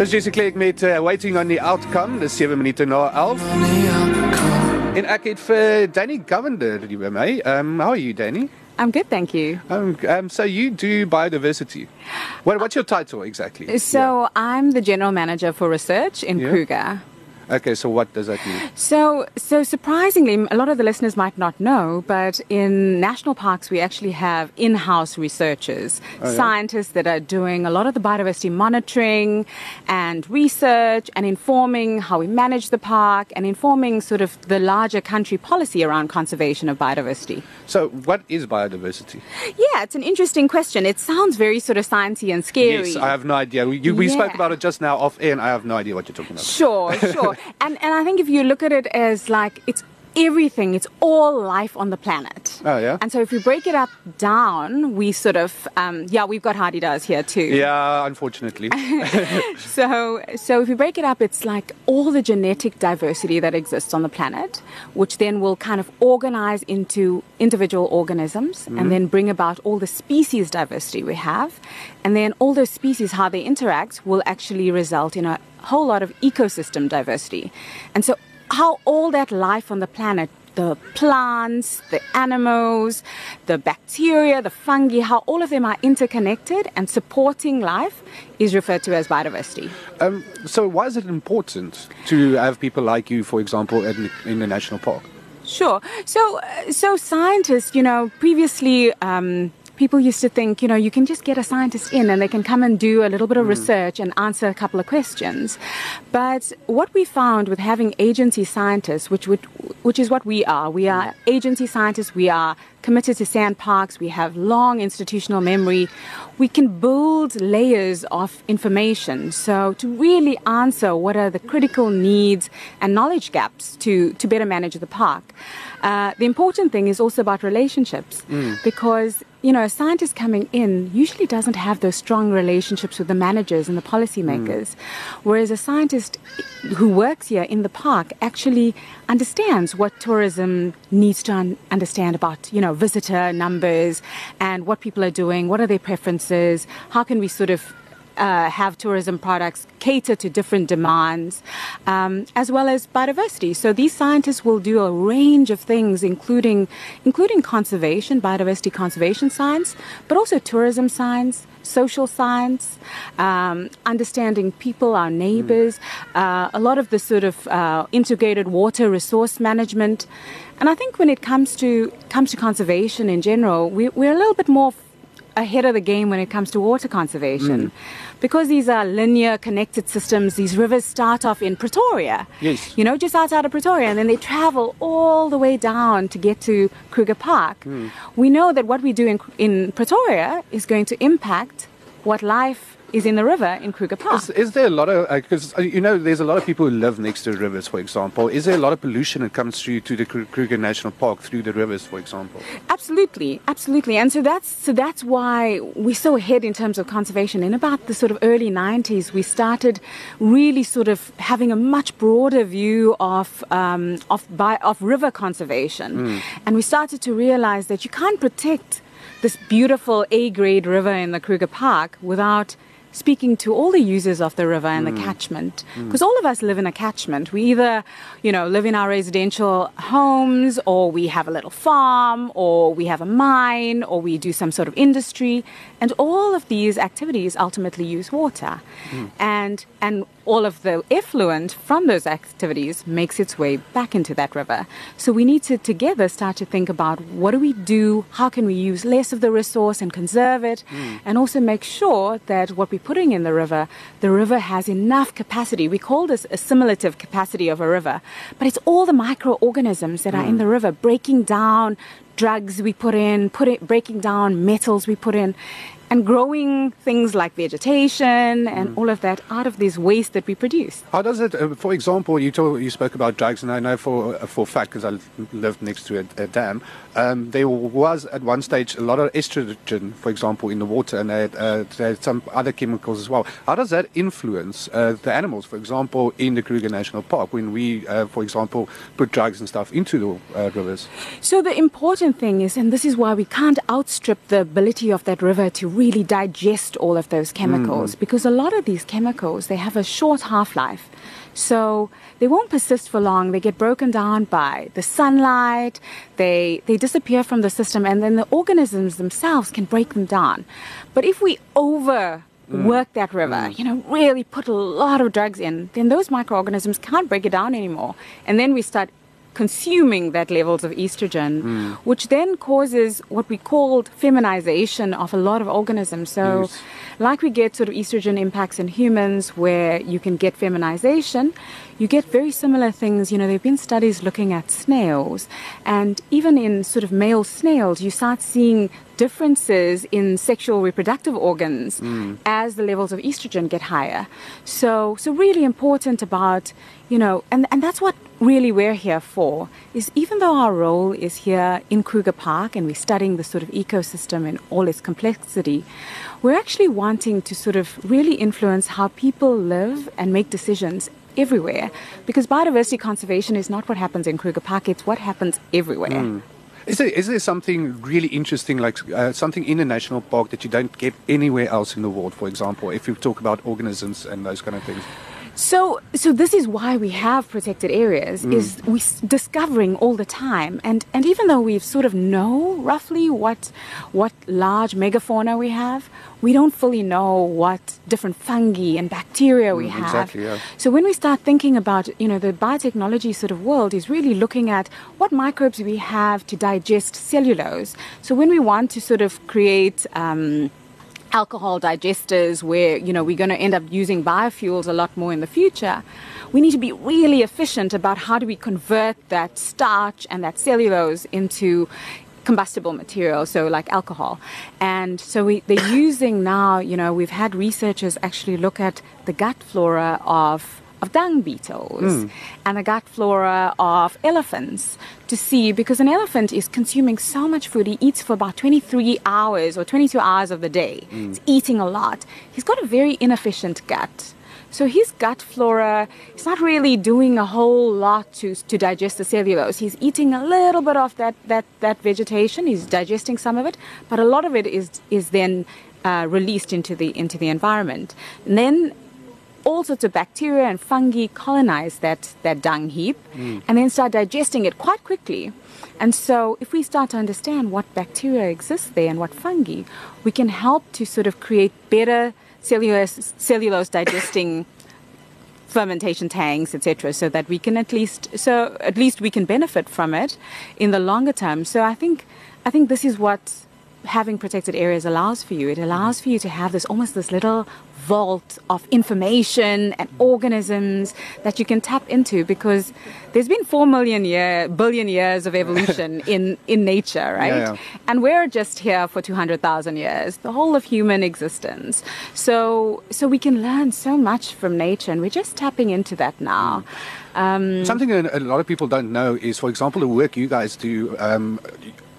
Dis Jessie Clegg met uh, Waiting on the Outcome, dis 7 minute na 11. En ek het vir Danny Govender hier by my. Um how are you Danny? I'm good, thank you. Um, um so you do biodiversity. What what's your title exactly? So I'm the general manager for research in Yeah. Kruger. Okay, so what does that mean? So, so surprisingly, a lot of the listeners might not know, but in national parks we actually have in-house researchers, Oh, yeah? scientists that are doing a lot of the biodiversity monitoring and research and informing how we manage the park and informing sort of the larger country policy around conservation of biodiversity. So what is biodiversity? Yeah, it's an interesting question. It sounds very sort of sciencey and scary. Yes, I have no idea. We, you, we spoke about it just now off air and I have no idea what you're talking about. Sure, sure. And and I think if you look at it as like it's everything, it's all life on the planet. Oh, yeah? And so if we break it up down, we sort of um, yeah, we've got Hardy does here too. Yeah, unfortunately. So so if we break it up, it's like all the genetic diversity that exists on the planet, which then will kind of organize into individual organisms and then bring about all the species diversity we have. And then all those species, how they interact, will actually result in a whole lot of ecosystem diversity. And so how all that life on the planet the plants, the animals, the bacteria, the fungi, how all of them are interconnected and supporting life is referred to as biodiversity. um, so why is it important to have people like you, for example, in, in the national park? Sure. So, uh, so scientists, you know, previously um, people used to think, you know, you can just get a scientist in and they can come and do a little bit of mm. research and answer a couple of questions. But what we found with having agency scientists, which would, which is what we are, we are mm. agency scientists. We are committed to SANParks. We have long institutional memory. We can build layers of information. So to really answer what are the critical needs and knowledge gaps to, to better manage the park. Uh, the important thing is also about relationships mm. because you know a scientist coming in usually doesn't have those strong relationships with the managers and the policymakers. Hmm. Whereas a scientist who works here in the park actually understands what tourism needs to un- understand about you know visitor numbers and what people are doing what are their preferences how can we sort of uh, have tourism products cater to different demands, um, as well as biodiversity. So these scientists will do a range of things, including including conservation, biodiversity conservation science, but also tourism science, social science, um, understanding people, our neighbors, uh, a lot of the sort of uh, integrated water resource management. And I think when it comes to comes to conservation in general, we, we're a little bit more ahead of the game when it comes to water conservation. Mm. Because these are linear connected systems, these rivers start off in Pretoria. Yes. You know, just outside of Pretoria, and then they travel all the way down to get to Kruger Park. Mm. We know that what we do in, in Pretoria is going to impact what life is in the river in Kruger Park. Is, is there a lot of because uh, you know there's a lot of people who live next to rivers, for example. Is there a lot of pollution that comes through to the Kruger National Park through the rivers, for example? Absolutely, absolutely, and so that's so that's why we're so ahead in terms of conservation. In about the sort of early '90s, we started really sort of having a much broader view of um, of bi- of river conservation, and we started to realize that you can't protect this beautiful A-grade river in the Kruger Park without speaking to all the users of the river and the mm. catchment. Mm. Because all of us live in a catchment. We either you know live in our residential homes or we have a little farm or we have a mine or we do some sort of industry. And all of these activities ultimately use water. Mm. And and all of the effluent from those activities makes its way back into that river. So we need to together start to think about what do we do? How can we use less of the resource and conserve it? Hmm. And also make sure that what we're putting in the river the river has enough capacity. We call this assimilative capacity of a river. But it's all the microorganisms that are in hmm. the river breaking down drugs we put in put it, breaking down metals we put in and growing things like vegetation and all of that out of this waste that we produce How does it? Uh, for example, you told, you spoke about drugs, and I know for uh, for fact because I lived next to a, a dam. Um, there was at one stage a lot of estrogen, for example, in the water, and they had, uh, they had some other chemicals as well. How does that influence uh, the animals, for example, in the Kruger National Park when we, uh, for example, put drugs and stuff into the uh, rivers? So the important thing is, and this is why we can't outstrip the ability of that river to really digest all of those mm-hmm. chemicals because a lot of these chemicals they have a short half-life. So they won't persist for long. They get broken down by the sunlight. They they disappear from the system, and then the organisms themselves can break them down. But if we mm-hmm. over work that river, mm-hmm. you know, really put a lot of drugs in, then those microorganisms can't break it down anymore. And then we start consuming that levels of estrogen, hmm. which then causes what we called feminization of a lot of organisms. So, Yes. like we get sort of estrogen impacts in humans where you can get feminization, you get very similar things. You know, there have been studies looking at snails, and even in sort of male snails, you start seeing differences in sexual reproductive organs hmm. as the levels of estrogen get higher. So, so really important about, you know, and, and that's what really we're here for is even though our role is here in Kruger Park and we're studying the sort of ecosystem in all its complexity, we're actually wanting to sort of really influence how people live and make decisions everywhere because biodiversity conservation is not what happens in Kruger Park, it's what happens everywhere. Is there, is there something really interesting, like uh, something in a national park that you don't get anywhere else in the world, for example, if you talk about organisms and those kind of things? So, so this is why we have protected areas. Is we s- discovering all the time, and and even though we sort of know roughly what what large megafauna we have, we don't fully know what different fungi and bacteria we Mm, have. exactly, yeah. So when we start thinking about you know the biotechnology sort of world is really looking at what microbes we have to digest cellulose. So when we want to sort of create um, alcohol digesters where you know we're going to end up using biofuels a lot more in the future we need to be really efficient about how do we convert that starch and that cellulose into combustible material so like alcohol. And so we, they're using now you know we've had researchers actually look at the gut flora of of dung beetles and the gut flora of elephants to see because an elephant is consuming so much food he eats for about 23 hours or 22 hours of the day he's eating a lot he's got a very inefficient gut so his gut flora is not really doing a whole lot to, to digest the cellulose. He's eating a little bit of that, that, that vegetation. He's digesting some of it, but a lot of it is is then uh, released into the into the environment. And then all sorts of bacteria and fungi colonize that, that dung heap mm. and then start digesting it quite quickly. And so, if we start to understand what bacteria exists there and what fungi, we can help to sort of create better cellulose, cellulose digesting fermentation tanks, etc., so that we can at least so at least we can benefit from it in the longer term. So I think I think this is what having protected areas allows for you. It allows for you to have this almost this little vault of information and organisms that you can tap into because there's been four million year billion years of evolution in in nature, right? Yeah, yeah. and we're just here for 200,000 years, the whole of human existence. So, so we can learn so much from nature, and we're just tapping into that now. Um, Something that a lot of people don't know is, for example, the work you guys do. Um,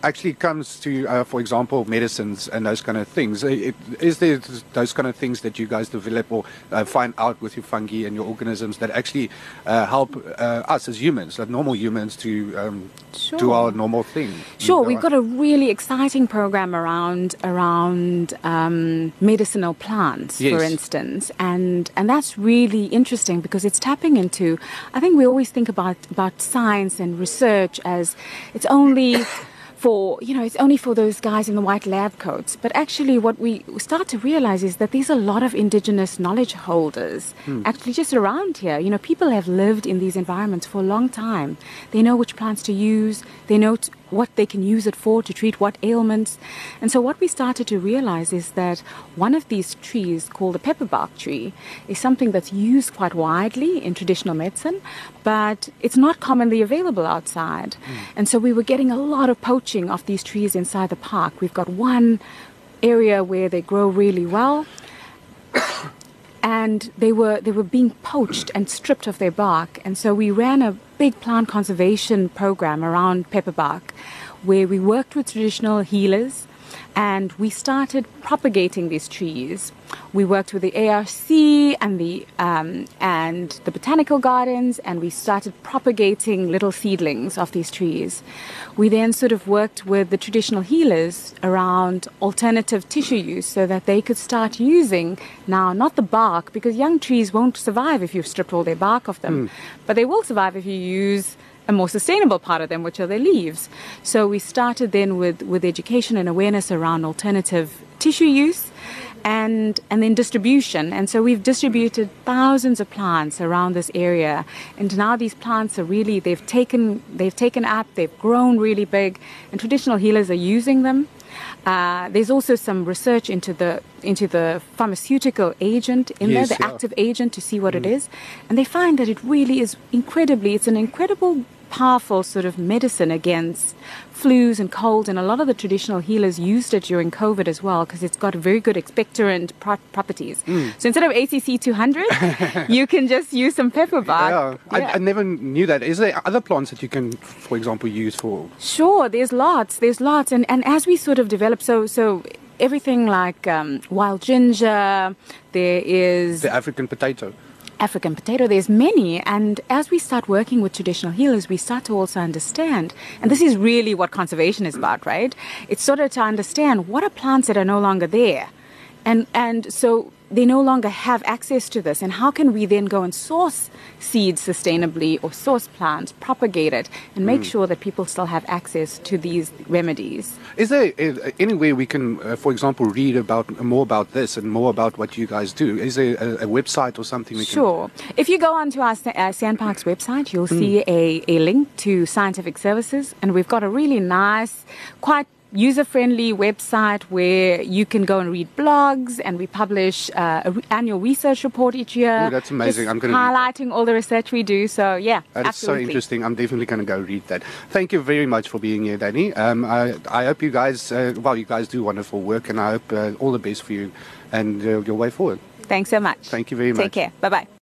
actually comes to, uh, for example, medicines and those kind of things. It, is there those kind of things that you guys develop or uh, find out with your fungi and your organisms that actually uh, help uh, us as humans, like normal humans, to um, do our normal thing? Sure, we've got a really exciting program around around um, medicinal plants, for instance, and and that's really interesting because it's tapping into. I think we always think about about science and research as it's only. For you know, it's only for those guys in the white lab coats. But actually, what we start to realize is that there's a lot of indigenous knowledge holders hmm. actually just around here. You know, people have lived in these environments for a long time. They know which plants to use. They know t- what they can use it for to treat what ailments. And so what we started to realize is that one of these trees called the pepper bark tree is something that's used quite widely in traditional medicine, but it's not commonly available outside. Hmm. And so we were getting a lot of poaching of these trees inside the park. We've got one area where they grow really well and they were they were being poached and stripped of their bark. And so we ran a big plant conservation program around pepper bark, where we worked with traditional healers and we started propagating these trees. We worked with the ARC and the um, and the botanical gardens, and we started propagating little seedlings of these trees. We then sort of worked with the traditional healers around alternative tissue use, so that they could start using now not the bark because young trees won't survive if you've stripped all their bark off them, mm. but they will survive if you use a more sustainable part of them, which are their leaves. So we started then with, with education and awareness around alternative tissue use and and then distribution. And so we've distributed thousands of plants around this area. And now these plants are really they've taken they've taken up, they've grown really big, and traditional healers are using them. Uh, there's also some research into the into the pharmaceutical agent in yes, there, the yeah. active agent, to see what mm. it is, and they find that it really is incredibly. It's an incredible powerful sort of medicine against flus and colds, and a lot of the traditional healers used it during COVID as well because it's got very good expectorant pro- properties. Mm. So instead of ACC 200, you can just use some pepper bark. Yeah, yeah. I, I, never knew that. Is there other plants that you can, for example, use for? Sure, there's lots. There's lots, and and as we sort of develop, so so everything like um, wild ginger. There is the African potato. African potato. There's many, and as we start working with traditional healers, we start to also understand, and this is really what conservation is about, right? It's sort of to understand what are plants that are no longer there, and and so they no longer have access to this. And how can we then go and source seeds sustainably or source plants, propagate it, and make mm. sure that people still have access to these remedies? Is there any way we can, uh, for example, read about more about this and more about what you guys do? Is there a, a website or something we sure. can? Sure. If you go onto our uh, SANParks website, you'll mm. see a, a link to scientific services, and we've got a really nice, quite user friendly website where you can go and read blogs and we publish uh, an re- annual research report each year. Ooh, that's amazing. I'm going to highlighting all the research we do. So yeah, that is so interesting. I'm definitely going to go read that. Thank you very much for being here, Danny. Um, I, I hope you guys, uh, well, you guys do wonderful work, and I hope uh, all the best for you and uh, your way forward. Thanks so much. Thank you very much. Take care. Bye bye.